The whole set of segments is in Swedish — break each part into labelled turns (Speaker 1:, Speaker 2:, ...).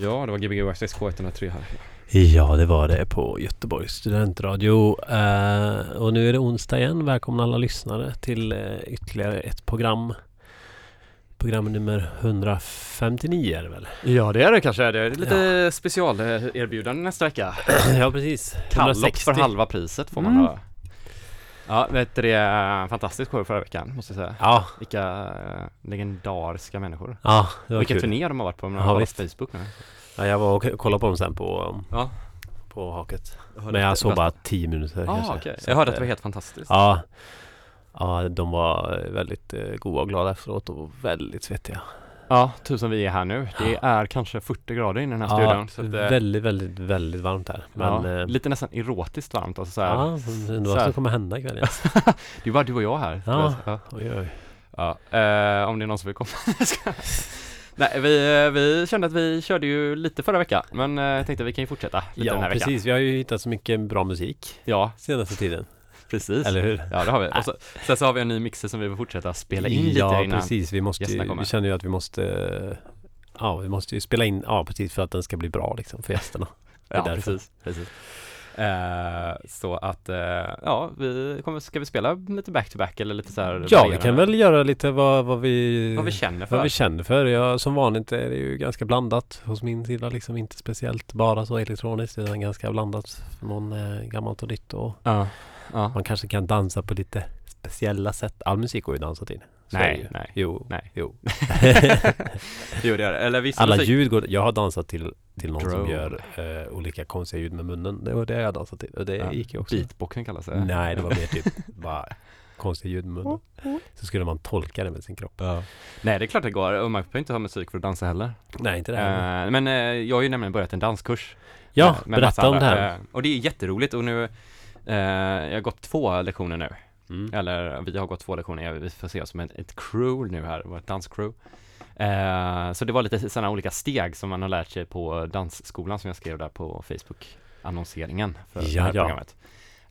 Speaker 1: Ja, det var Gbg Access K103 här.
Speaker 2: Ja, det var det på Göteborgs studentradio. Eh, och nu är det onsdag igen. Välkomna alla lyssnare till eh, ytterligare ett program. Program nummer 159 är det väl?
Speaker 1: Ja, det är det kanske. Det är lite specialerbjudande nästa vecka.
Speaker 2: ja, precis.
Speaker 1: Kalllopp för halva priset får man
Speaker 2: Mm.
Speaker 1: ha. Ja, vet du det är fantastiskt show förra veckan måste jag säga.
Speaker 2: Ja,
Speaker 1: Vilka eh, legendariska människor.
Speaker 2: ja det var
Speaker 1: Vilka
Speaker 2: kul.
Speaker 1: turnéer de har varit på med
Speaker 2: Ja,
Speaker 1: ja,
Speaker 2: visst.
Speaker 1: Facebook nu.
Speaker 2: Ja, jag var och kollade på dem sen på,
Speaker 1: Ja.
Speaker 2: på haket. Men jag såg bara 10 minuter
Speaker 1: Ah,
Speaker 2: kanske.
Speaker 1: okej.
Speaker 2: Så
Speaker 1: Jag hörde att
Speaker 2: att,
Speaker 1: det var helt fantastiskt.
Speaker 2: Ja, ja, de var väldigt eh, goda och glada efteråt och väldigt svettiga.
Speaker 1: Ja, som vi är här nu. Det är kanske 40 grader inne i den här
Speaker 2: Ja,
Speaker 1: studion. Så det-
Speaker 2: väldigt, väldigt, väldigt varmt här. Men
Speaker 1: ja,
Speaker 2: eh,
Speaker 1: lite nästan erotiskt varmt. Alltså, så här.
Speaker 2: ja, undrar vad som kommer hända ikväll. Ja.
Speaker 1: Det är bara du och jag här.
Speaker 2: Ja.
Speaker 1: ja.
Speaker 2: Oj, oj.
Speaker 1: Ja, eh, om det är någon som vill komma. Nej, vi, vi kände att vi körde ju lite förra veckan, men eh, jag tänkte att vi kan ju fortsätta lite den
Speaker 2: Ja,
Speaker 1: här veckan.
Speaker 2: precis. Vi har ju hittat så mycket bra musik
Speaker 1: Ja,
Speaker 2: senaste tiden.
Speaker 1: Precis.
Speaker 2: Eller hur?
Speaker 1: Ja, det har vi. Och så, sen så har vi en ny mixer som vi vill fortsätta spela in lite
Speaker 2: Ja,
Speaker 1: innan.
Speaker 2: precis. Vi, måste ju, vi känner ju att vi måste Ja, vi måste ju spela in, ja precis för att den ska bli bra liksom för gästerna.
Speaker 1: Ja,
Speaker 2: därför.
Speaker 1: precis. precis. Eh, så att, eh, ja, vi kommer, ska vi spela lite back-to-back eller lite så här
Speaker 2: Ja, vi kan väl göra lite vad, vad vi
Speaker 1: Vad vi känner för.
Speaker 2: vad vi känner för. Ja, som vanligt är det ju ganska blandat hos min sida liksom. Inte speciellt bara så elektroniskt utan ganska blandat från eh, gammalt och nytt och
Speaker 1: Ja. Ja.
Speaker 2: man kanske kan dansa på lite speciella sätt. All musik går ju att dansa till. Så
Speaker 1: Nej, nej.
Speaker 2: Jo,
Speaker 1: Nej.
Speaker 2: jo.
Speaker 1: Jo, det är det. Eller vissa
Speaker 2: Alla
Speaker 1: musik-
Speaker 2: ljud går... Jag har dansat till, till någon som
Speaker 1: Drone.
Speaker 2: gör eh, olika konstiga ljud med munnen. Det var det jag dansade till. Och det
Speaker 1: Ja,
Speaker 2: gick ju också.
Speaker 1: Beatboxen kallas det.
Speaker 2: Nej, det var mer typ bara konstiga ljud med munnen. Så skulle man tolka det med sin kropp.
Speaker 1: Ja. Nej, det är klart det går. Och man behöver inte ha musik för att dansa heller.
Speaker 2: Nej, inte det. här.
Speaker 1: Eh, men eh, jag har ju nämligen börjat en danskurs.
Speaker 2: ja,
Speaker 1: med massa
Speaker 2: berätta om det här.
Speaker 1: Eh, och det är jätteroligt och nu, jag har gått två lektioner nu.
Speaker 2: Mm.
Speaker 1: Eller vi har gått två lektioner, vi får se oss som ett, ett crew nu här, vårt danscrew. Eh, så det var lite sådana olika steg som man har lärt sig på dansskolan som jag skrev där på Facebook annonseringen för det
Speaker 2: Ja,
Speaker 1: här
Speaker 2: ja.
Speaker 1: programmet.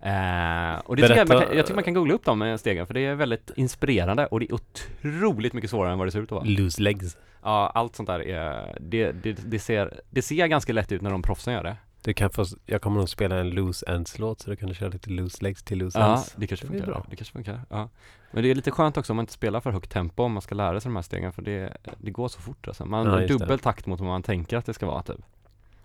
Speaker 1: Eh, och det tycker jag, kan, jag tycker man kan googla upp de eh, stegen för det är väldigt inspirerande och det är otroligt mycket svårare än vad det ser ut att vara.
Speaker 2: Loose legs.
Speaker 1: Ja, allt sånt där är, det, det, det, ser, det ser ganska lätt ut när de proffsen gör det.
Speaker 2: Du kan få, jag kommer nog spela en loose ends låt så du kan köra lite loose legs till loose
Speaker 1: Ja,
Speaker 2: ends.
Speaker 1: det kanske
Speaker 2: Det
Speaker 1: funkar.
Speaker 2: bra.
Speaker 1: Det kanske funkar. Ja. Men det är lite skönt också om man inte spelar för högt tempo om man ska lära sig de här stegen för det, det går så fort alltså. Man
Speaker 2: Ja,
Speaker 1: har
Speaker 2: just det.
Speaker 1: dubbel takt mot vad man tänker att det ska vara typ.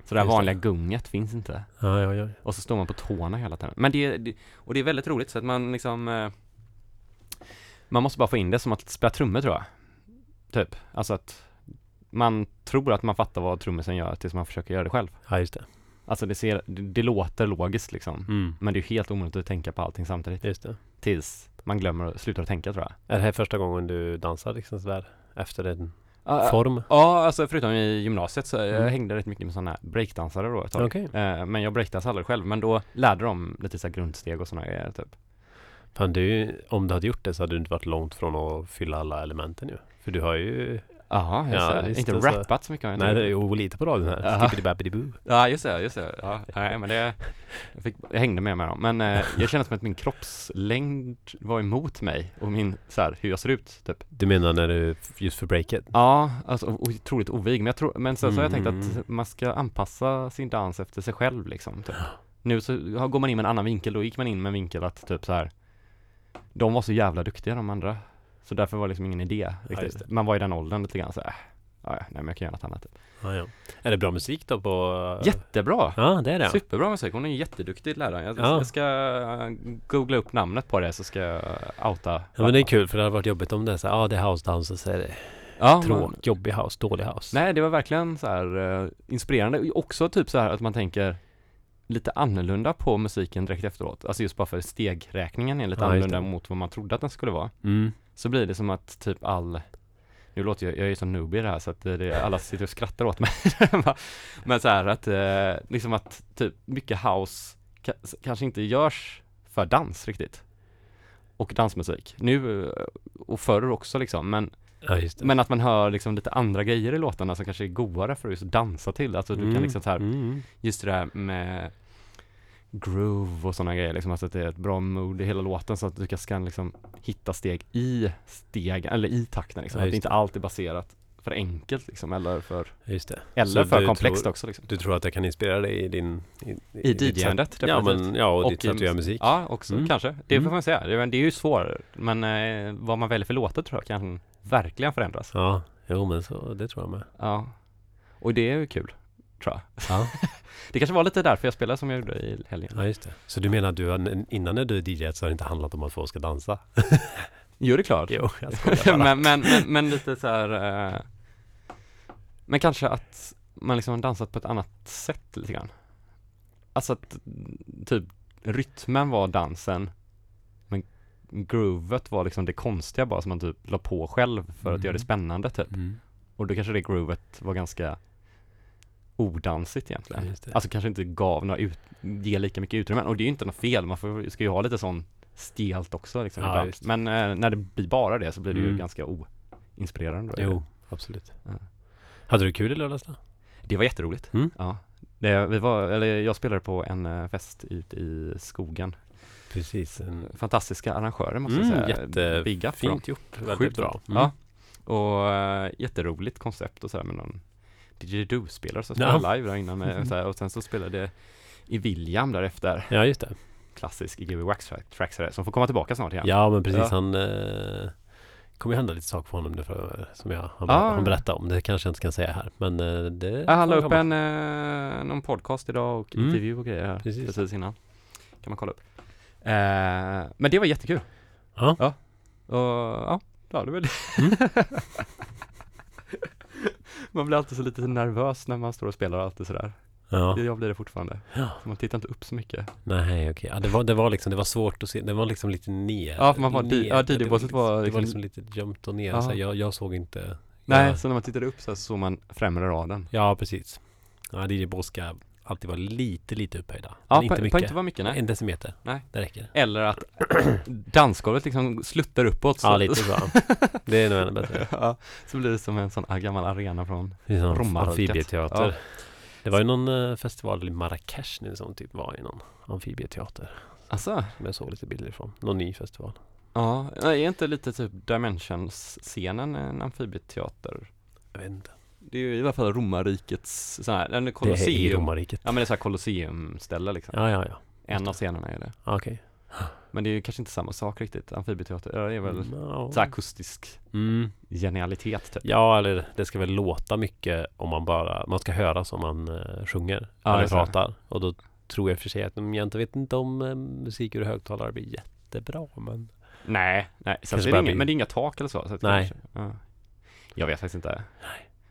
Speaker 1: Så det här
Speaker 2: Just det.
Speaker 1: vanliga gunget finns inte.
Speaker 2: Ja, ja, ja.
Speaker 1: Och så står man på tårna hela tiden. Men det, det och det är väldigt roligt så att man liksom eh, Man måste bara få in det som att spela trummor tror jag. Typ. Alltså att man tror att man fattar vad trummisen gör tills man försöker göra det själv.
Speaker 2: Ja, just det.
Speaker 1: Alltså det ser, det, det låter logiskt liksom.
Speaker 2: Mm.
Speaker 1: Men det är ju helt omöjligt att tänka på allting samtidigt.
Speaker 2: Just det.
Speaker 1: Tills man glömmer slutar att tänka tror jag.
Speaker 2: Är det här första gången du dansar liksom sådär efter en
Speaker 1: Ja,
Speaker 2: form?
Speaker 1: Ja, alltså förutom i gymnasiet så jag
Speaker 2: Mm.
Speaker 1: hängde rätt mycket med sådana här breakdansare då ett tag.
Speaker 2: Okej.
Speaker 1: Eh, men jag breakdansade aldrig själv, men då lärde de lite så grundsteg och sådana grejer typ.
Speaker 2: Fan, du, om du hade gjort det så hade du inte varit långt från att fylla alla elementen ju. För du har ju...
Speaker 1: Jaha, just
Speaker 2: Ja,
Speaker 1: det.
Speaker 2: visst,
Speaker 1: Inte
Speaker 2: alltså.
Speaker 1: rappat så mycket har jag inte
Speaker 2: Nej, det ju lite på radion här.
Speaker 1: Jaha.
Speaker 2: Skippity-bappity-boo.
Speaker 1: Ja, just det, just det. Ja, nej, men det, jag, fick, jag hängde med med dem. Men eh, jag kände som att min kroppslängd var emot mig och min, så här, hur jag ser ut typ.
Speaker 2: Du menar när du, just för breaket?
Speaker 1: Ja, alltså otroligt ovig. Men jag tror, men sen så har jag tänkt
Speaker 2: Mm.
Speaker 1: att man ska anpassa sin dans efter sig själv liksom. Typ. Nu så går man in med en annan vinkel, då gick man in med en vinkel att typ så här. De var så jävla duktiga de andra. Så därför var det liksom ingen idé riktigt.
Speaker 2: det.
Speaker 1: Man var i den åldern lite grann så här. Ja, ja, nej men jag kan göra något annat.
Speaker 2: Ja, ja. Är det bra musik då på...
Speaker 1: Jättebra!
Speaker 2: Ja, det är det.
Speaker 1: Superbra musik, hon är jätteduktig lärare. Jag,
Speaker 2: Ja.
Speaker 1: jag ska eh, googla upp namnet på det så ska jag outa.
Speaker 2: Ja, men det är kul för det hade varit jobbigt om det är så här, ja det är house dance så är det
Speaker 1: Ja,
Speaker 2: tråk, jobbig house, dålig house.
Speaker 1: Nej, det var verkligen så här eh, inspirerande. Också typ så här att man tänker lite annorlunda på musiken direkt efteråt. Alltså just bara för stegräkningen är lite
Speaker 2: Ja,
Speaker 1: annorlunda mot vad man trodde att den skulle vara.
Speaker 2: Mm.
Speaker 1: Så blir det som att typ all nu låter jag, jag är ju så noobie det här så att det, alla sitter och skrattar åt mig. Men så här att, eh, liksom att typ mycket house ka- kanske inte görs för dans riktigt. Och dansmusik. Nu eh, och förr också liksom, men
Speaker 2: Ja, det.
Speaker 1: men att man hör liksom lite andra grejer i låtarna som kanske är godare för att just dansa till. Alltså du kan liksom så här,
Speaker 2: Mm.
Speaker 1: just det där med groove och sådana grejer liksom, alltså att det är ett bra mood i hela låten så att du kan- liksom hitta steg i stegen, eller i takten liksom.
Speaker 2: Ja,
Speaker 1: att
Speaker 2: just
Speaker 1: inte allt är baserat för enkelt liksom eller för
Speaker 2: det.
Speaker 1: Eller
Speaker 2: Så
Speaker 1: för komplext
Speaker 2: tror-
Speaker 1: också liksom.
Speaker 2: Du tror att det kan inspirera dig i din...
Speaker 1: I
Speaker 2: ditt
Speaker 1: DJ-andet
Speaker 2: sätt- Ja men, ja och,
Speaker 1: Och
Speaker 2: ditt
Speaker 1: i
Speaker 2: sätt att göra musik.
Speaker 1: Ja, också
Speaker 2: Mm.
Speaker 1: kanske. Det
Speaker 2: Mm.
Speaker 1: får man säga. Det, är- det är ju svårt. Men eh, vad man väljer för låtar tror jag kan verkligen förändras.
Speaker 2: Ja, jo men så, det tror jag med.
Speaker 1: Ja. Och det är ju kul, tror jag.
Speaker 2: Ja,
Speaker 1: Det kanske var lite därför jag spelade som jag gjorde i helgen.
Speaker 2: ja just det. Så du menar att du, har- innan när du DJ så har det inte handlat om att folk ska dansa?
Speaker 1: Jo, det är klart.
Speaker 2: Jo, jag
Speaker 1: men, men, men, men lite så här. Eh, men kanske att man liksom har dansat på ett annat sätt lite grann. Alltså att typ rytmen var dansen groovet var liksom det konstiga bara som man typ la på själv för att
Speaker 2: Mm.
Speaker 1: göra det spännande typ.
Speaker 2: Mm.
Speaker 1: Och då kanske det groovet var ganska odansigt
Speaker 2: Ja,
Speaker 1: egentligen.
Speaker 2: det.
Speaker 1: Alltså kanske inte gav några ut, ge lika mycket utrymme. Och det är ju inte något fel, man får, ska ju ha lite sån stelt också liksom
Speaker 2: Ja.
Speaker 1: Men eh, när det blir bara det så blir det ju
Speaker 2: Mm.
Speaker 1: ganska oinspirerande. då.
Speaker 2: Jo, absolut.
Speaker 1: Ja.
Speaker 2: Hade du kul i lördags då?
Speaker 1: Det var jätteroligt.
Speaker 2: Mm.
Speaker 1: Ja. Det, vi var, eller jag spelade på en eh, fest ute i skogen.
Speaker 2: Precis.
Speaker 1: Fantastiska arrangörer måste
Speaker 2: Mm,
Speaker 1: jag säga.
Speaker 2: jätte-
Speaker 1: Big up för dem.
Speaker 2: fint gjort. Väldigt bra.
Speaker 1: bra. Ja. Och eh, jätteroligt koncept och sådär med någon didgeridoo-spelare som
Speaker 2: Ja.
Speaker 1: spelade live där innan med, så här, och sen så spelade i William därefter,
Speaker 2: Ja, just det.
Speaker 1: klassisk Iggy Wax track- tracks som får komma tillbaka snart igen.
Speaker 2: Ja, men precis.
Speaker 1: Ja.
Speaker 2: Han eh, kommer ju hända lite saker för honom nu för, som jag han,
Speaker 1: Ah.
Speaker 2: han berättade om. Det kanske jag inte kan säga här. Men eh, det
Speaker 1: Ja, han la upp en, eh, någon podcast idag och
Speaker 2: Mm.
Speaker 1: intervju och grejer här
Speaker 2: Precis.
Speaker 1: precis. innan. Kan man kolla upp. Eh, men det var jättekul.
Speaker 2: Ja.
Speaker 1: Ja. Och ja, det var det.
Speaker 2: Mm.
Speaker 1: man blir alltid så lite nervös när man står och spelar och alltid sådär.
Speaker 2: Ja.
Speaker 1: Jag blir det fortfarande.
Speaker 2: Ja.
Speaker 1: Så man tittar inte upp så mycket.
Speaker 2: Nej, okej. Ja, det, var, det var liksom, det var svårt att se. Det var liksom lite ner.
Speaker 1: Ja, för man var-
Speaker 2: ner.
Speaker 1: ja, DJ-båset var
Speaker 2: Det var
Speaker 1: liksom-
Speaker 2: liksom lite gömt och ner.
Speaker 1: Ja.
Speaker 2: Så jag, jag såg inte.
Speaker 1: Nej,
Speaker 2: Ja,
Speaker 1: så när man tittade upp så, här så såg man främre raden.
Speaker 2: ja precis. Ja, DJ-bås ska alltid vara lite, lite upphöjda.
Speaker 1: Ja,
Speaker 2: inte mycket.
Speaker 1: inte vara mycket nej.
Speaker 2: En decimeter.
Speaker 1: Nej.
Speaker 2: Det räcker.
Speaker 1: Eller att dansgolvet liksom sluttar uppåt. Så,
Speaker 2: Ja, lite så. Det är nog ännu bättre.
Speaker 1: ja, så blir det som en sån ah, gammal arena från Romarriket.
Speaker 2: amfibieteater.
Speaker 1: Ja.
Speaker 2: Det var ju någon eh, festival i Marrakesh nu som typ var i någon amfibieteater.
Speaker 1: Alltså,
Speaker 2: Som jag såg lite bilder ifrån. Någon ny festival.
Speaker 1: ja, är inte lite typ Dimensions-scenen en amfibieteater?
Speaker 2: Jag vet inte.
Speaker 1: Det är ju i alla fall romarrikets sån här, en
Speaker 2: Det är i
Speaker 1: kolosseum.
Speaker 2: romarriket.
Speaker 1: Ja men det är så här kolosseumställe liksom.
Speaker 2: Ja, ja, ja.
Speaker 1: En av scenerna är det.
Speaker 2: Okej.
Speaker 1: Men det är ju kanske inte samma sak riktigt. Amfibieteater, det är väl
Speaker 2: Ja.
Speaker 1: så akustisk
Speaker 2: Mm.
Speaker 1: genialitet typ.
Speaker 2: Ja, eller det ska väl låta mycket om man bara, man ska höra som man uh, sjunger
Speaker 1: Ja,
Speaker 2: eller
Speaker 1: det.
Speaker 2: pratar. Och då tror jag för sig att mm, jag inte vet inte om uh, musik ur högtalare blir jättebra, men
Speaker 1: Nej, nej. Sen så är det inga, men det är inga tak eller så. så det
Speaker 2: Nej.
Speaker 1: kanske- ja. Jag vet faktiskt inte.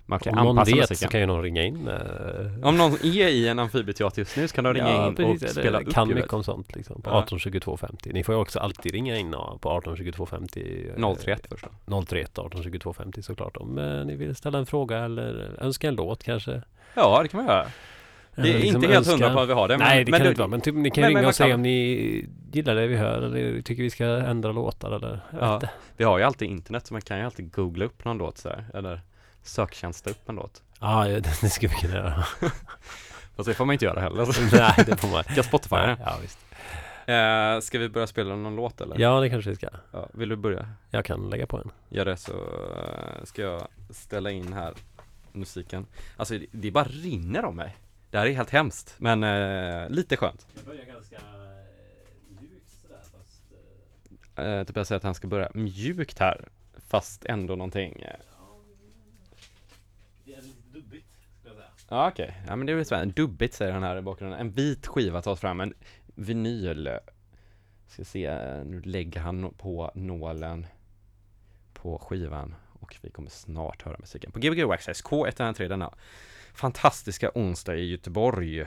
Speaker 1: Man kan
Speaker 2: om någon
Speaker 1: anpassa
Speaker 2: vet så kan ju någon ringa in. eh,
Speaker 1: Om någon är i en amfibieteater just nu så kan de ringa
Speaker 2: ja,
Speaker 1: in
Speaker 2: precis,
Speaker 1: och spela upp
Speaker 2: kan mycket om sånt liksom. På
Speaker 1: Ja.
Speaker 2: 18 22 50. Ni får ju också alltid ringa in på 18 22 50. eh,
Speaker 1: 031 först då.
Speaker 2: 031 18 22 50 såklart. Om eh, ni vill ställa en fråga eller önska en låt kanske.
Speaker 1: Ja, det kan man göra. Det är
Speaker 2: Eller liksom
Speaker 1: inte helt hundra på att vi har det.
Speaker 2: Nej, det
Speaker 1: men
Speaker 2: kan
Speaker 1: du-
Speaker 2: det inte vara. Men typ, ni kan
Speaker 1: men-
Speaker 2: ringa
Speaker 1: men
Speaker 2: och säga
Speaker 1: kan-
Speaker 2: om ni gillar det vi hör eller tycker vi ska ändra låtar eller
Speaker 1: Ja. Vi har ju alltid internet så man kan ju alltid googla upp någon låt så här, eller söktjänsta upp en låt.
Speaker 2: Ja, ja, det ska vi kunna göra.
Speaker 1: Fast det får man inte göra heller.
Speaker 2: Nej, det får man.
Speaker 1: ska Spotify det.
Speaker 2: Ja, visst.
Speaker 1: Eh, ska vi börja spela någon låt eller?
Speaker 2: Ja, det kanske vi ska.
Speaker 1: Ja, vill du börja?
Speaker 2: Jag kan lägga på en.
Speaker 1: Gör det så eh, ska jag ställa in här musiken. Alltså det, det bara rinner om mig. Det här är helt hemskt, men eh, lite skönt.
Speaker 2: Jag börjar ganska mjukt sådär fast...
Speaker 1: Eh, typ jag säger att han ska börja mjukt här, fast ändå någonting. eh,
Speaker 2: Det är lite dubbigt, skulle jag säga.
Speaker 1: Ja okej, ja men det är väl spännande. Dubbigt säger han här i bakgrunden. En vit skiva tas fram, en vinyl. Ska se, nu lägger han på nålen på skivan och vi kommer snart höra musiken på Gbg Waxxise K103 denna fantastiska onsdag i Göteborg.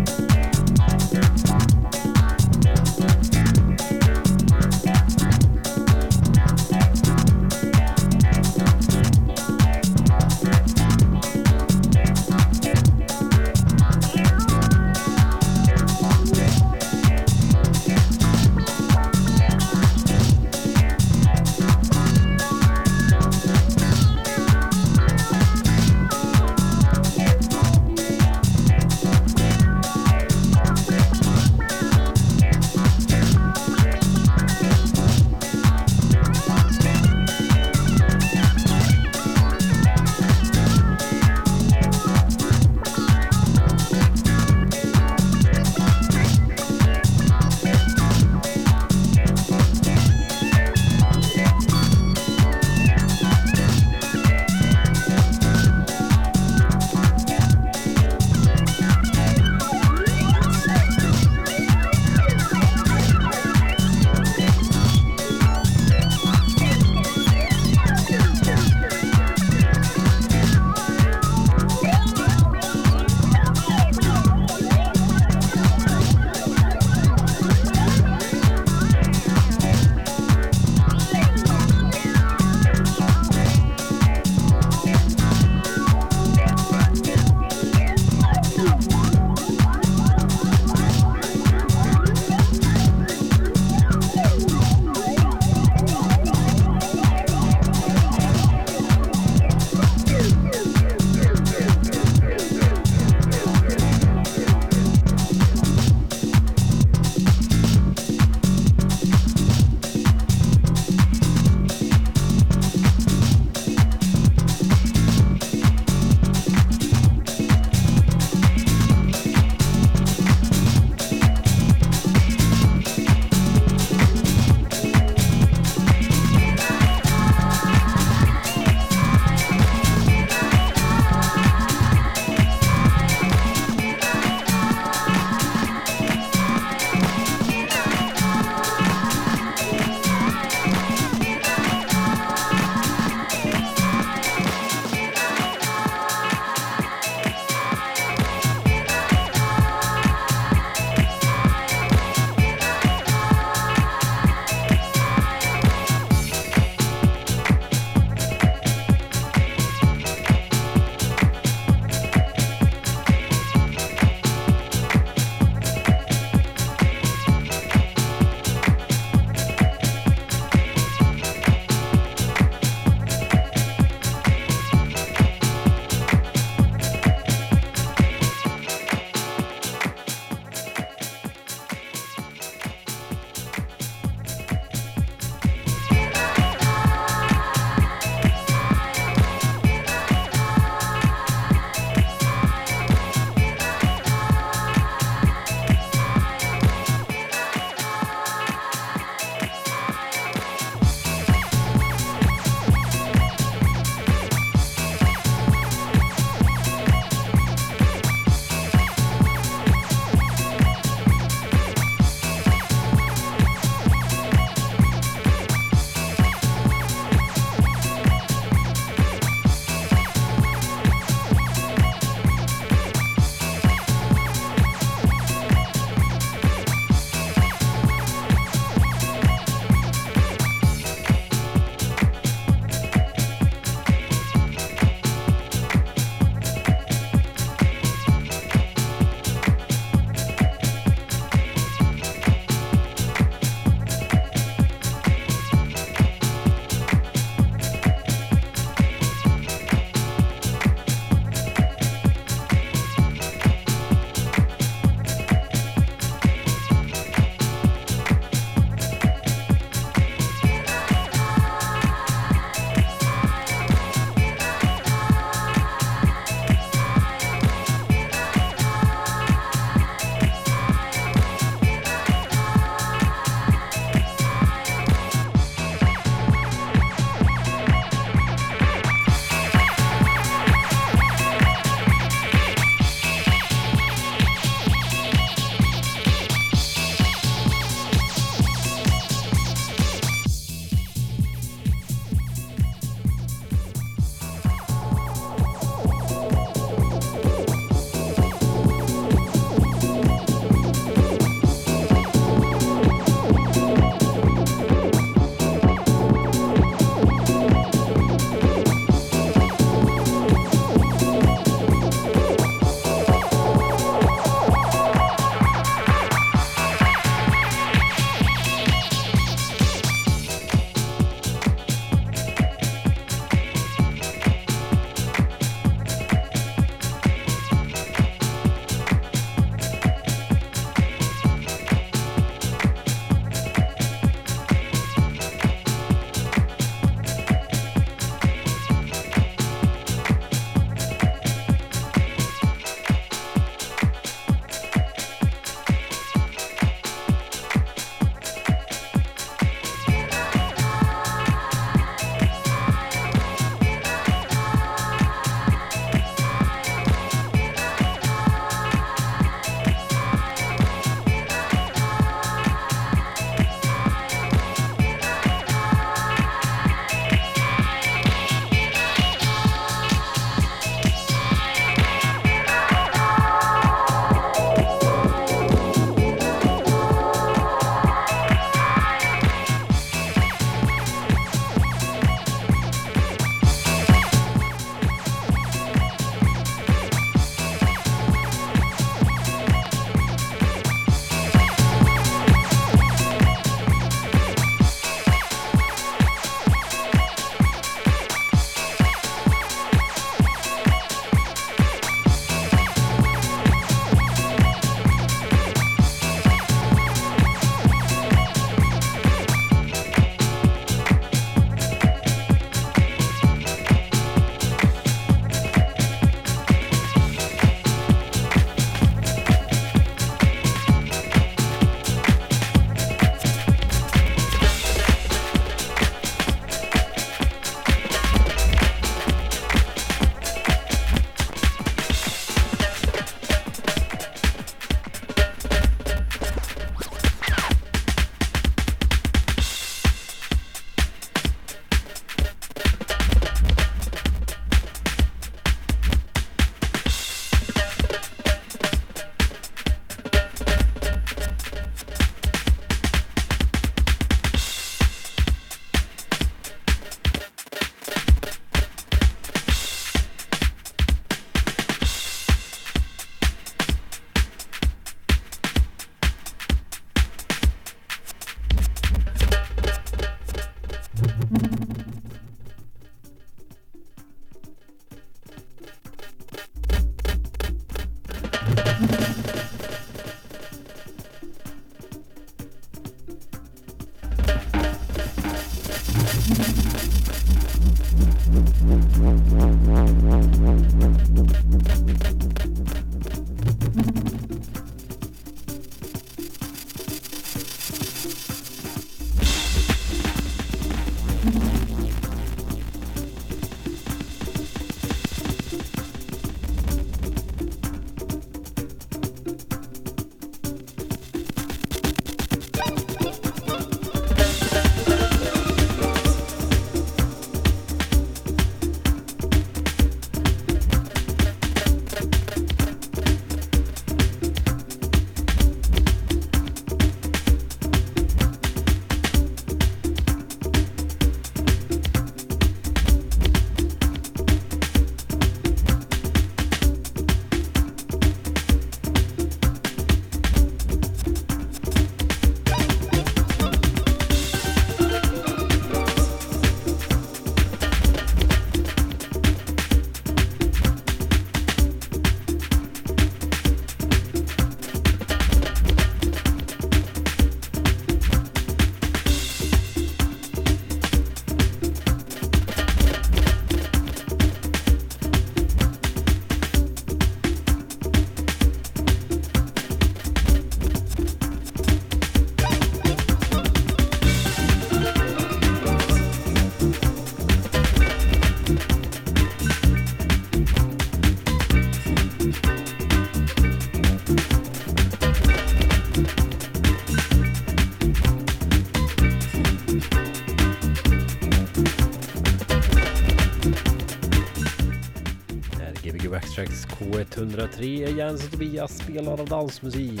Speaker 2: Tre, Jens och Tobias spelar av dansmusik.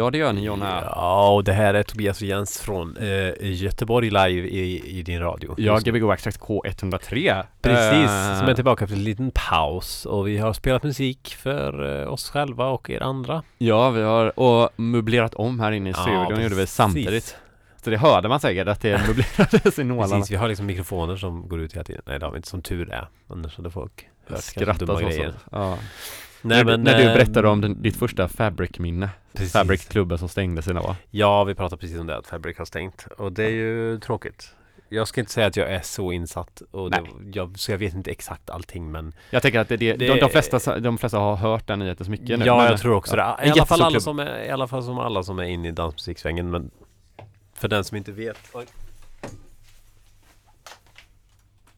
Speaker 1: Ja det gör ni Jonna.
Speaker 2: Ja, och det här är Tobias och Jens från eh, Göteborg live i, i din radio.
Speaker 1: Ja. Gbg Extract K103.
Speaker 2: Precis,
Speaker 1: Eh,
Speaker 2: som är tillbaka efter en liten paus och vi har spelat musik för eh, oss själva och er andra.
Speaker 1: Ja, vi har och möblerat om här inne i
Speaker 2: Ja,
Speaker 1: studion gjorde vi samtidigt. Så det hörde man säkert att det möblerades i nålarna.
Speaker 2: Precis, vi har liksom mikrofoner som går ut hela tiden. Nej, det har vi inte som tur är. Annars hade folk hört kanske
Speaker 1: Skrattat
Speaker 2: dumma
Speaker 1: och så. Ja.
Speaker 2: Nej,
Speaker 1: när,
Speaker 2: men,
Speaker 1: när du
Speaker 2: eh,
Speaker 1: berättade om din, ditt första Fabric-minne. Fabric-klubben som stängdes idag.
Speaker 2: Ja, vi pratade precis om det, att Fabric har stängt. Och det är ju tråkigt. Jag ska inte säga att jag är så insatt, och det, jag, så jag vet inte exakt allting men
Speaker 1: Jag tänker att det, det,
Speaker 2: Det-
Speaker 1: De, de, flesta, de flesta har hört den nyheten så mycket nu.
Speaker 2: Ja, jag tror också
Speaker 1: ja,
Speaker 2: det. I alla, fall alla som är, I alla fall som alla som är inne i dansmusiksvängen men För den som inte vet Oj.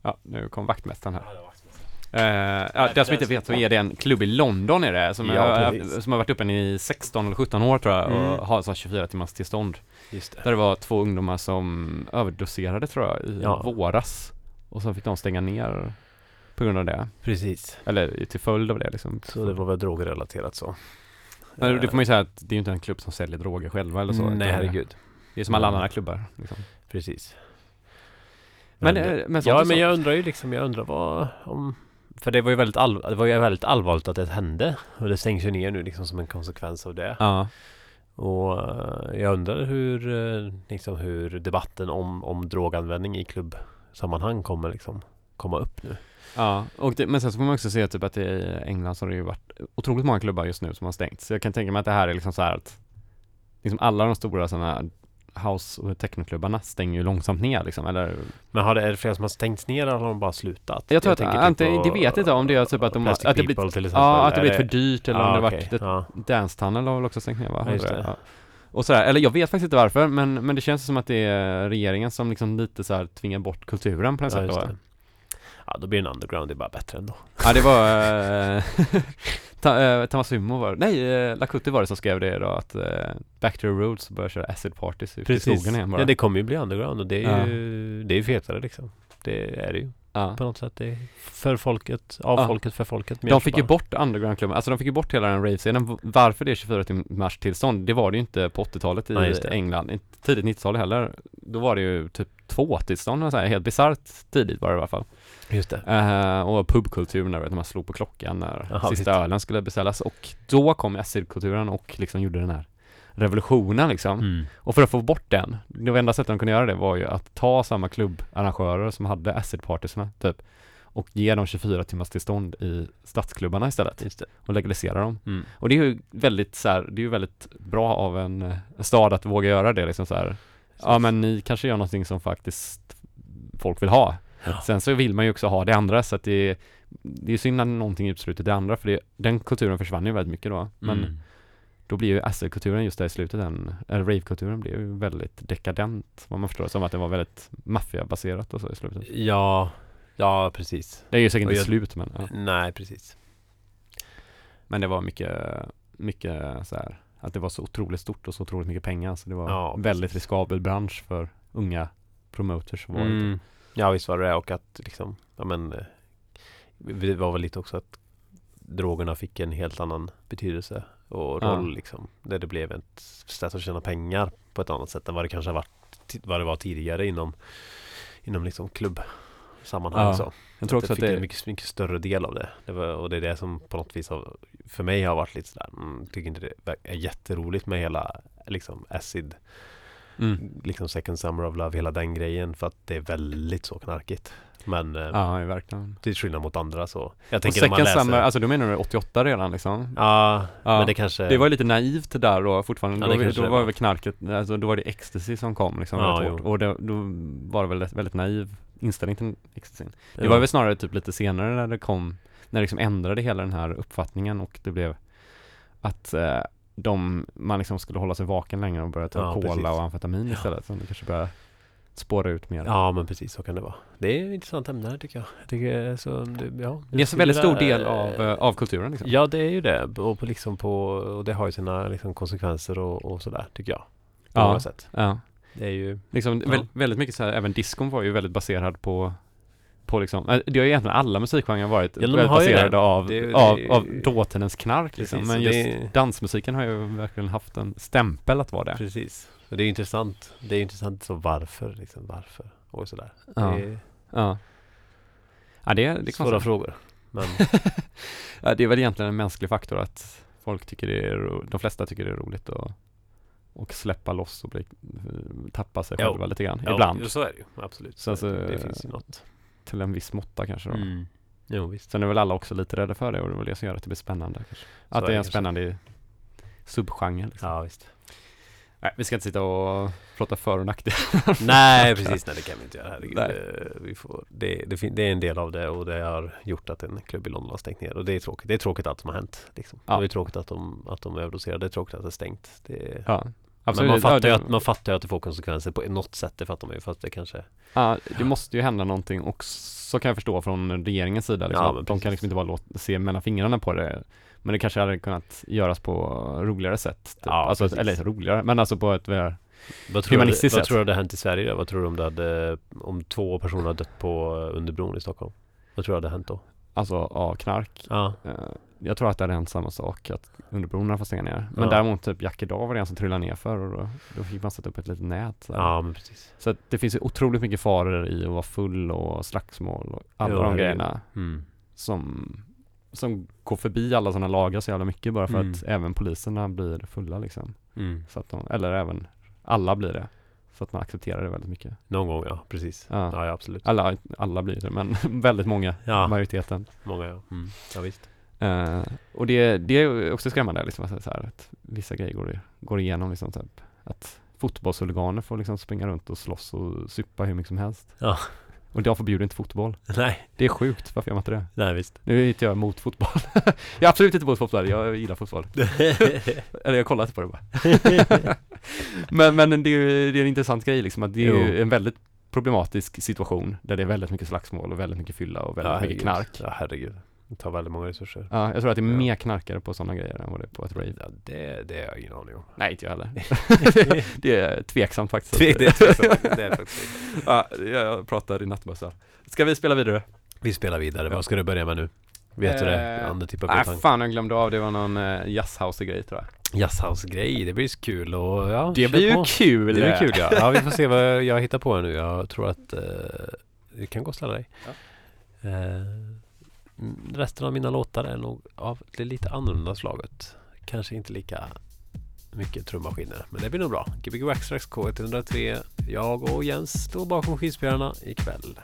Speaker 1: Ja, nu kom vaktmästaren här. Eh, ja, den som inte vet så är det en klubb i London är det, som,
Speaker 2: Ja,
Speaker 1: är,
Speaker 2: precis.
Speaker 1: som har varit öppen i 16 eller 17 år tror jag
Speaker 2: Mm.
Speaker 1: och har så 24 timmars tillstånd.
Speaker 2: Just det.
Speaker 1: Där det var två ungdomar som överdoserade tror jag i
Speaker 2: Ja.
Speaker 1: våras. Och så fick de stänga ner på grund av det.
Speaker 2: Precis.
Speaker 1: Eller till följd av det liksom.
Speaker 2: Så det var väl drogrelaterat så.
Speaker 1: Men det får man ju säga att det är ju inte en klubb som säljer droger själva eller så.
Speaker 2: Nej
Speaker 1: utan
Speaker 2: herregud.
Speaker 1: Det är som alla
Speaker 2: Mm.
Speaker 1: andra klubbar. Liksom.
Speaker 2: Precis.
Speaker 1: Men,
Speaker 2: Men,
Speaker 1: eh, men
Speaker 2: ja men jag undrar ju liksom, jag undrar vad om För det var ju väldigt, all, det var ju väldigt allvarligt att det hände Och det stängs ju ner nu liksom som en konsekvens av det
Speaker 1: Ja.
Speaker 2: Och eh, jag undrar hur, eh, liksom hur debatten om, om droganvändning i klubbsammanhang kommer liksom komma upp nu.
Speaker 1: Ja, och det, men sen så får man också se typ att i England så har det ju varit otroligt många klubbar just nu som har stängt. Så jag kan tänka mig att det här är liksom så här att liksom alla de stora sådana house och technoklubbarna stänger ju långsamt ner liksom, eller
Speaker 2: Men har det, är det flera som har stängts ner eller har de bara slutat?
Speaker 1: Jag tror att,
Speaker 2: tänker
Speaker 1: antingen,
Speaker 2: på,
Speaker 1: det vet jag inte om det är typ att de att det blivit, ja, att det blivit för dyrt eller om
Speaker 2: Ja,
Speaker 1: det
Speaker 2: okej.
Speaker 1: varit,
Speaker 2: ja.
Speaker 1: Dance Tunnel har väl också stängt ner va?
Speaker 2: Ja, just
Speaker 1: Har
Speaker 2: det.
Speaker 1: Ja. Och sådär, eller jag vet faktiskt inte varför, men, men det känns som att det är regeringen som liksom lite så här tvingar bort kulturen på något
Speaker 2: Ja,
Speaker 1: sätt då.
Speaker 2: Ja, då blir en underground det är bara bättre ändå.
Speaker 1: Ja det var eh, ta, eh, Tamasumo var nej eh, Lakuti var det som skrev det då att eh, Back to the Roots börjar köra acid parties ute i skogen igen bara.
Speaker 2: Ja, det kommer ju bli underground och det är
Speaker 1: Ja.
Speaker 2: ju, det är ju fetare liksom. Det är det ju
Speaker 1: ja.
Speaker 2: på något sätt. Det är för folket, av
Speaker 1: Ja.
Speaker 2: folket, för folket.
Speaker 1: De fick ju bort undergroundklubben, alltså de fick ju bort hela den rave-scenen. Varför det är 24 timmars tillstånd, det var det ju inte på 80-talet i
Speaker 2: Ja.
Speaker 1: England, tidigt 90-tal heller. Då var det ju typ två tillstånd, och så här, helt bisarrt tidigt var det i alla fall.
Speaker 2: Just det.
Speaker 1: Eh, och pubkulturen när man slog på klockan när
Speaker 2: Jaha,
Speaker 1: sista
Speaker 2: visst.
Speaker 1: ölen skulle beställas. Och då kom acidkulturen och liksom gjorde den här revolutionen liksom.
Speaker 2: Mm.
Speaker 1: Och för att få bort den, det enda sättet de kunde göra det var ju att ta samma klubbarrangörer som hade acid-partierna typ och ge dem 24 timmars tillstånd i stadsklubbarna istället och legalisera dem.
Speaker 2: Mm.
Speaker 1: Och det är ju väldigt så här, det är ju väldigt bra av en, eh, en stad att våga göra det liksom så här. Ja men ni kanske gör någonting som faktiskt folk vill ha.
Speaker 2: Ja.
Speaker 1: Sen så vill man ju också ha det andra så att det är, det är synd när någonting utesluter det andra för det, den kulturen försvann ju väldigt mycket då. Men
Speaker 2: Mm.
Speaker 1: då blir ju acid-kulturen just där i slutet, den, eller rave-kulturen blev ju väldigt dekadent, vad man förstår som att det var väldigt maffiabaserat och så i slutet.
Speaker 2: Ja, ja precis.
Speaker 1: Det är ju säkert inte slut men, ja.
Speaker 2: Nej, precis.
Speaker 1: men det var mycket, mycket så här att det var så otroligt stort och så otroligt mycket pengar så det var
Speaker 2: Ja,
Speaker 1: väldigt riskabel bransch för unga promoters var.
Speaker 2: Mm. Ja, visst var det det och att liksom, ja men eh, det var väl lite också att drogerna fick en helt annan betydelse och
Speaker 1: Ja.
Speaker 2: roll liksom. Där det blev ett sätt att tjäna pengar på ett annat sätt än vad det kanske har varit, vad det var tidigare inom, inom liksom klubbsammanhang
Speaker 1: Ja,
Speaker 2: så.
Speaker 1: Jag tror också
Speaker 2: det
Speaker 1: att
Speaker 2: fick
Speaker 1: det,
Speaker 2: en mycket, mycket större del av det. det var, och det är det som på något vis har, för mig har varit lite sådär, mm, tycker inte det är jätteroligt med hela liksom acid,
Speaker 1: mm,
Speaker 2: liksom second summer of love, hela den grejen för att det är väldigt så knarkigt. Men eh,
Speaker 1: ja verkligen.
Speaker 2: till skillnad mot andra så. Jag
Speaker 1: Och
Speaker 2: tänker man
Speaker 1: Second
Speaker 2: läser.
Speaker 1: Summer, alltså du menar du 88 redan liksom?
Speaker 2: ja,
Speaker 1: Ja.
Speaker 2: men det kanske.
Speaker 1: Det var ju lite naivt där då fortfarande,
Speaker 2: Ja,
Speaker 1: då,
Speaker 2: det
Speaker 1: var-
Speaker 2: kanske
Speaker 1: då
Speaker 2: det
Speaker 1: var
Speaker 2: var.
Speaker 1: väl knarket, alltså då var det ecstasy som kom liksom
Speaker 2: Ja,
Speaker 1: och det, då var det väl väldigt naiv inställning till ecstasy. Det var väl snarare typ lite senare när det kom, när det liksom ändrade hela den här uppfattningen och det blev att eh, de, man liksom skulle hålla sig vaken längre och börja ta
Speaker 2: Ja,
Speaker 1: cola
Speaker 2: precis.
Speaker 1: och amfetamin
Speaker 2: Ja.
Speaker 1: istället. Så det kanske börjar spåra ut mer.
Speaker 2: Ja men precis så kan det vara. Det är ett intressant ämne tycker jag. jag tycker, så, det, ja,
Speaker 1: Det är en väldigt stor del
Speaker 2: Eh,
Speaker 1: av, eh, av kulturen liksom.
Speaker 2: Ja det är ju det. Och, på, liksom på, och det har ju sina liksom, konsekvenser och, och sådär tycker jag. På
Speaker 1: Ja.
Speaker 2: sätt.
Speaker 1: Ja.
Speaker 2: Det är ju
Speaker 1: Liksom
Speaker 2: Ja.
Speaker 1: väl, väldigt mycket så här, även diskon var ju väldigt baserad på på liksom, eh, det har ju egentligen alla musikgenrer varit
Speaker 2: Ja, de
Speaker 1: baserade av,
Speaker 2: Det- det-
Speaker 1: av, av dåtidens knark liksom.
Speaker 2: Precis,
Speaker 1: Men
Speaker 2: och
Speaker 1: just
Speaker 2: det-
Speaker 1: dansmusiken har ju verkligen haft en stämpel att vara det.
Speaker 2: Precis. Och det är intressant. Det är intressant så varför liksom. Varför? Och sådär.
Speaker 1: Ja.
Speaker 2: Det är
Speaker 1: Ja. Ja det, det är
Speaker 2: svåra frågor. Men
Speaker 1: ja, det är väl egentligen en mänsklig faktor att folk tycker det är, ro- de flesta tycker det är roligt att och släppa loss och bli, tappa sig
Speaker 2: Jo.
Speaker 1: själva lite grann.
Speaker 2: ja,
Speaker 1: Ibland.
Speaker 2: så är det ju. Absolut.
Speaker 1: Så-
Speaker 2: det finns ju något.
Speaker 1: Till en viss måtta kanske då.
Speaker 2: Mm. Jo, visst.
Speaker 1: Sen är väl alla också lite rädda för det och det är väl det som gör att det blir spännande. Kanske.
Speaker 2: Så
Speaker 1: Att det är en
Speaker 2: kanske.
Speaker 1: spännande subgenre. Liksom.
Speaker 2: Ja, visst.
Speaker 1: Nej, vi ska inte sitta och prata för och nackdelar.
Speaker 2: Nej, precis. Nej, det kan vi inte göra. Herregud.
Speaker 1: Nej.
Speaker 2: Eh, Vi får, det, det, det är en del av det och det har gjort att en klubb i London har stängt ner. Och det är tråkigt. Det är tråkigt allt som har hänt. Liksom.
Speaker 1: Ja.
Speaker 2: Det är tråkigt att de, att de överdoserar. Det är tråkigt att det är stängt. Det,
Speaker 1: Ja,
Speaker 2: men
Speaker 1: absolut.
Speaker 2: man fattar, ju att, man fattar ju att det får konsekvenser på något sätt. Det fattar man ju. Fast det kanske...
Speaker 1: Ja, det måste ju hända någonting och så kan jag förstå från regeringens sida. Liksom,
Speaker 2: Ja, men
Speaker 1: de kan liksom inte bara låta, se mellan fingrarna på det. Men det kanske hade kunnat göras på roligare sätt. Typ.
Speaker 2: Ja,
Speaker 1: alltså,
Speaker 2: precis.
Speaker 1: eller roligare, men alltså på ett mer
Speaker 2: Vad tror, du,
Speaker 1: Humanistiskt
Speaker 2: vad tror du hade hänt i Sverige då? Vad tror du om det hade... Om två personer hade dött på under bron i Stockholm? Vad tror du hade hänt då?
Speaker 1: alltså, av knark.
Speaker 2: Ja.
Speaker 1: Jag tror att det hade hänt samma sak, att underbron har fått stänga ner. Men
Speaker 2: Ja.
Speaker 1: däremot typ Jack Idag var det en som trillade ner för och då, då fick man sätta upp ett litet nät. Så.
Speaker 2: Ja, men precis.
Speaker 1: så att det finns ju otroligt mycket faror i att vara full och slagsmål och alla
Speaker 2: Jo,
Speaker 1: de grejerna
Speaker 2: Mm.
Speaker 1: som, som går förbi alla sådana lagar så jävla mycket bara för
Speaker 2: Mm.
Speaker 1: att även poliserna blir fulla liksom.
Speaker 2: Mm.
Speaker 1: Så att de, eller även alla blir det. Så att man accepterar det väldigt mycket.
Speaker 2: Någon gång, ja. Precis.
Speaker 1: Ja.
Speaker 2: Ja, ja absolut.
Speaker 1: Alla, alla blir det, men väldigt många,
Speaker 2: Ja,
Speaker 1: majoriteten.
Speaker 2: många ja. Mm. Ja, visst.
Speaker 1: Eh, och det, det är också skrämmande liksom, att, så här, att vissa grejer går, går igenom liksom, typ, att fotbollshuliganer får liksom springa runt och slåss och supa hur mycket som helst.
Speaker 2: Ja.
Speaker 1: Och de förbjuder inte fotboll.
Speaker 2: Nej,
Speaker 1: Det är sjukt, varför gör man inte det?
Speaker 2: nej visst.
Speaker 1: Nu är inte jag emot fotboll. jag är absolut inte emot fotboll, jag gillar fotboll. Eller jag kollar inte på det bara. men men det, är, ju- det är en intressant grej liksom, att det är ju en väldigt problematisk situation där det är väldigt mycket slagsmål och väldigt mycket fylla och väldigt
Speaker 2: ja,
Speaker 1: mycket knark.
Speaker 2: Ja, herregud. Det tar väldigt många resurser.
Speaker 1: Ja, jag tror att det är
Speaker 2: Ja.
Speaker 1: mer knarkare på sådana grejer än vad det är på ett rave.
Speaker 2: Ja, det, det har jag ingen aning om.
Speaker 1: Nej, inte jag heller. det är tveksamt faktiskt.
Speaker 2: Det, det, är tveksamt. det är faktiskt
Speaker 1: ja, jag pratar i nattbössa. Ska vi spela vidare?
Speaker 2: Vi spelar vidare.
Speaker 1: Ja.
Speaker 2: Vad ska du börja med nu? Vet du det?
Speaker 1: Eh,
Speaker 2: Andra typ av
Speaker 1: Nej,
Speaker 2: betang.
Speaker 1: fan jag glömde av. Det var någon uh, jazzhouse-grej tror jag.
Speaker 2: Jazzhouse-grej. Det blir så kul och ja,
Speaker 1: Det blir ju kul!
Speaker 2: Det blir kul ja. Ja, vi får se vad jag hittar på nu. Jag tror att eh, det kan gå och ställa dig. Eh, mm, resten av mina låtar är nog av det lite annorlunda slaget. Kanske inte lika mycket trummaskiner. Men det blir nog bra. Gbg Waxtrax K103. Jag och Jens står bakom skivspelarna ikväll.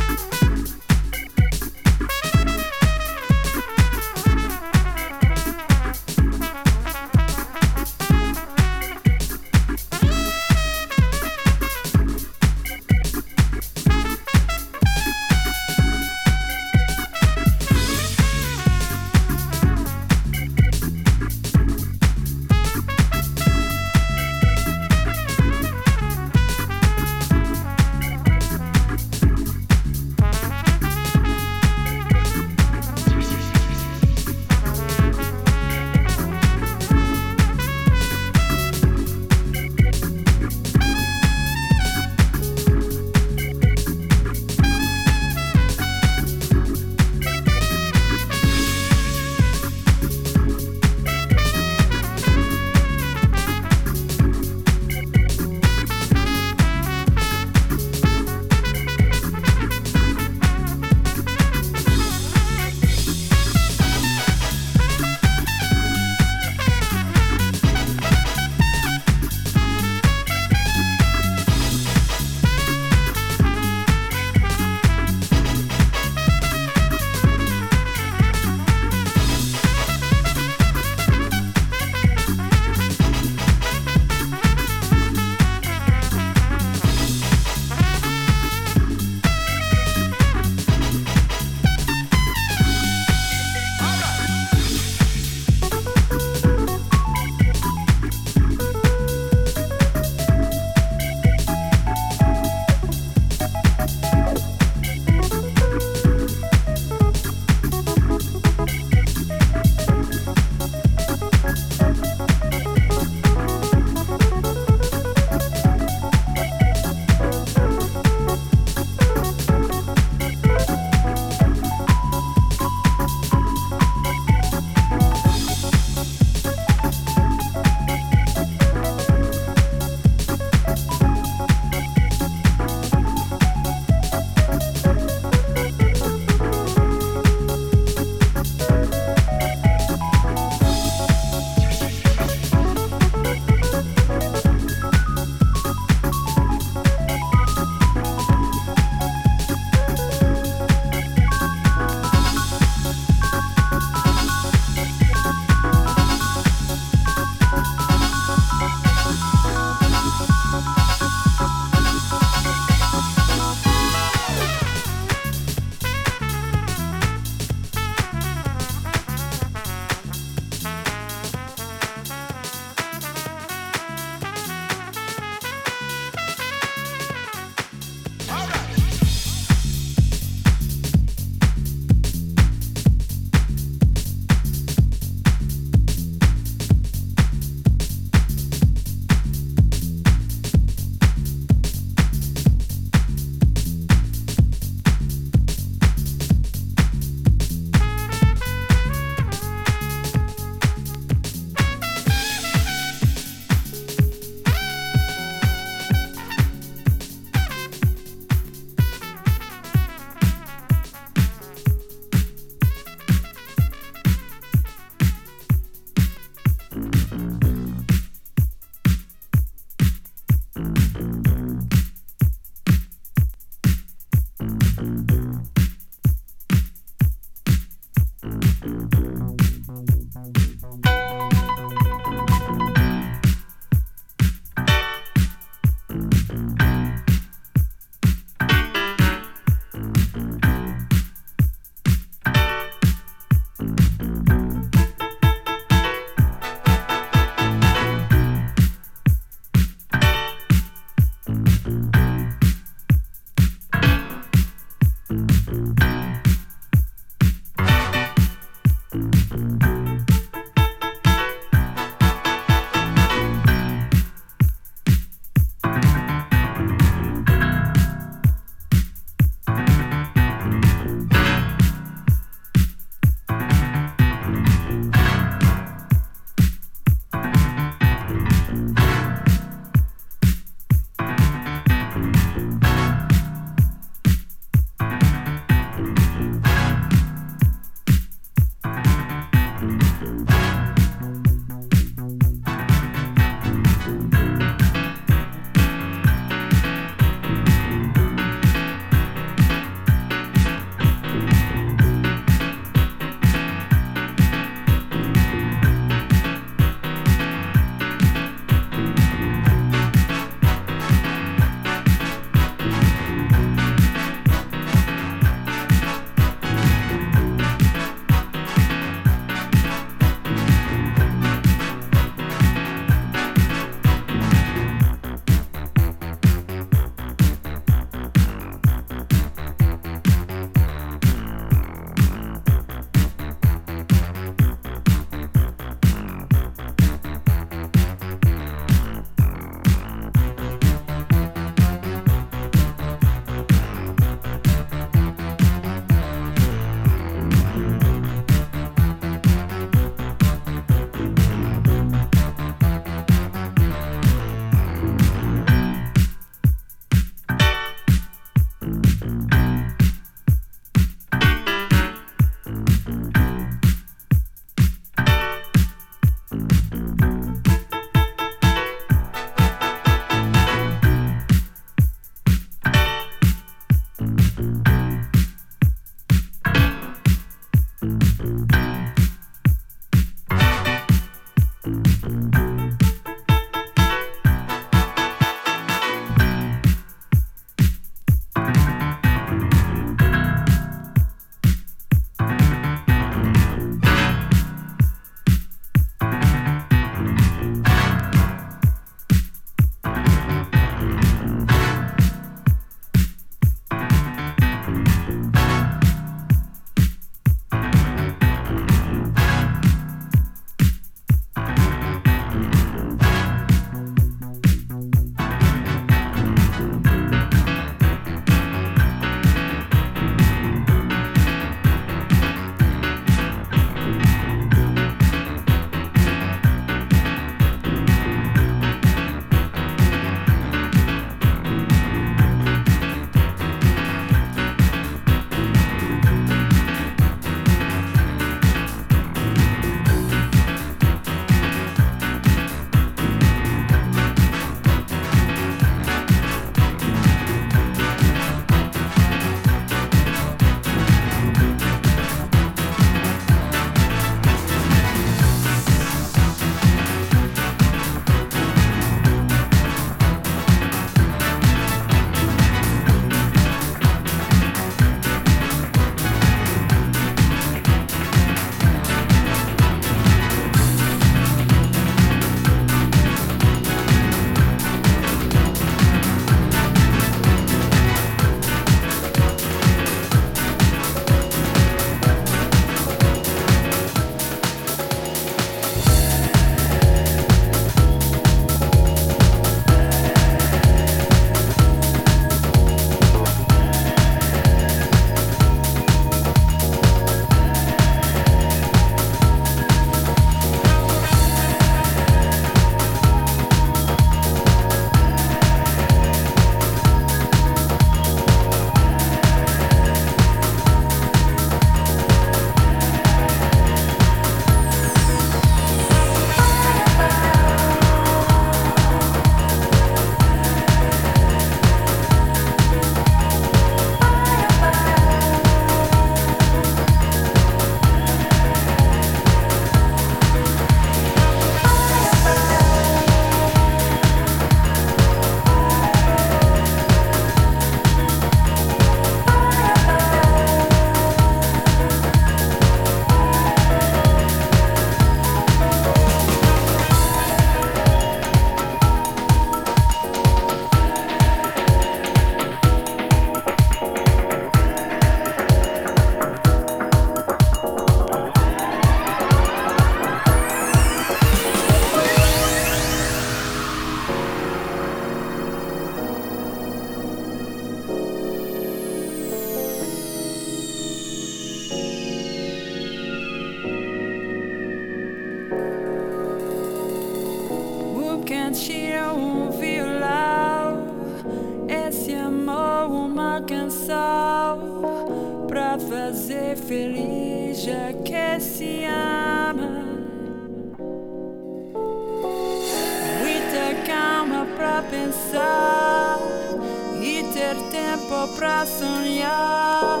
Speaker 3: Tempo pra sonhar.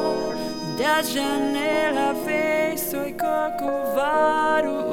Speaker 3: Da janela vejo e corcovado o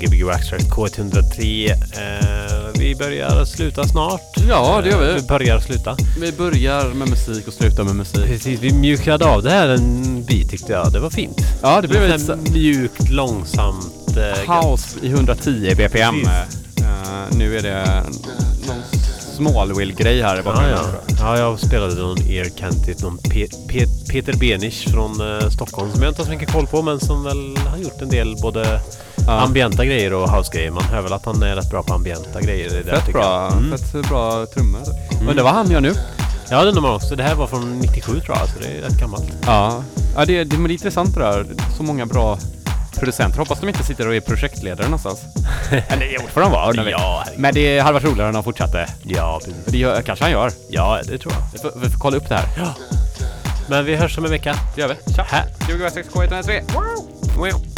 Speaker 2: Gbg Waxtrax K103. Eh, vi börjar sluta snart.
Speaker 1: Ja, det gör vi.
Speaker 2: Eh, Vi börjar sluta.
Speaker 1: Vi börjar med musik och slutar med musik.
Speaker 2: Precis, vi mjukade av det här en bit tyckte jag. Det var fint.
Speaker 1: Ja, det blev
Speaker 2: Lite
Speaker 1: så-
Speaker 2: mjukt, långsamt. Eh,
Speaker 1: House i 110 BPM. Eh, nu är det någon smallwheel-grej här i
Speaker 2: Ja,
Speaker 1: bakgrunden.
Speaker 2: ja. ja, jag spelade någon Ear Cantit, någon Pe- Pe- Peter Benisch från eh, Stockholm som jag inte har så mycket koll på men som väl har gjort en del både
Speaker 1: Ja.
Speaker 2: ambienta grejer och house-grejer. Man hör väl att han är rätt bra på ambienta grejer. Det
Speaker 1: Fett bra.
Speaker 2: Mm.
Speaker 1: fett bra trummor. Men det var han gör nu.
Speaker 2: Ja, det är man också. Det här var från 97 tror jag, så det är rätt gammalt.
Speaker 1: Ja, ja det, det, men det är intressant det där. Så många bra producenter. Hoppas de inte sitter och är projektledare någonstans. Eller jo, det får de vara. undrar.
Speaker 2: Ja,
Speaker 1: Men det hade varit roligare om de fortsatte.
Speaker 2: Ja, precis.
Speaker 1: Det gör, kanske han gör.
Speaker 2: Ja, det tror jag.
Speaker 1: Vi får, vi får kolla upp det här.
Speaker 2: Men vi hörs om en vecka.
Speaker 1: Det gör vi. Tja!
Speaker 2: Här.
Speaker 1: 26 K103. Wow.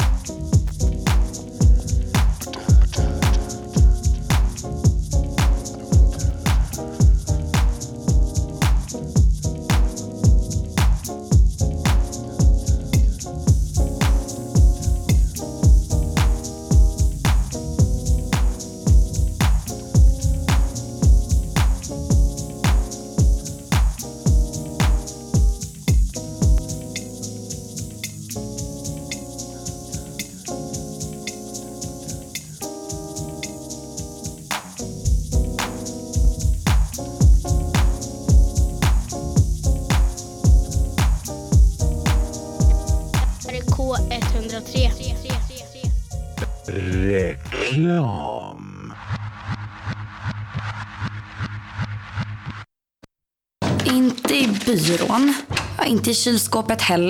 Speaker 4: Kylskåpet heller.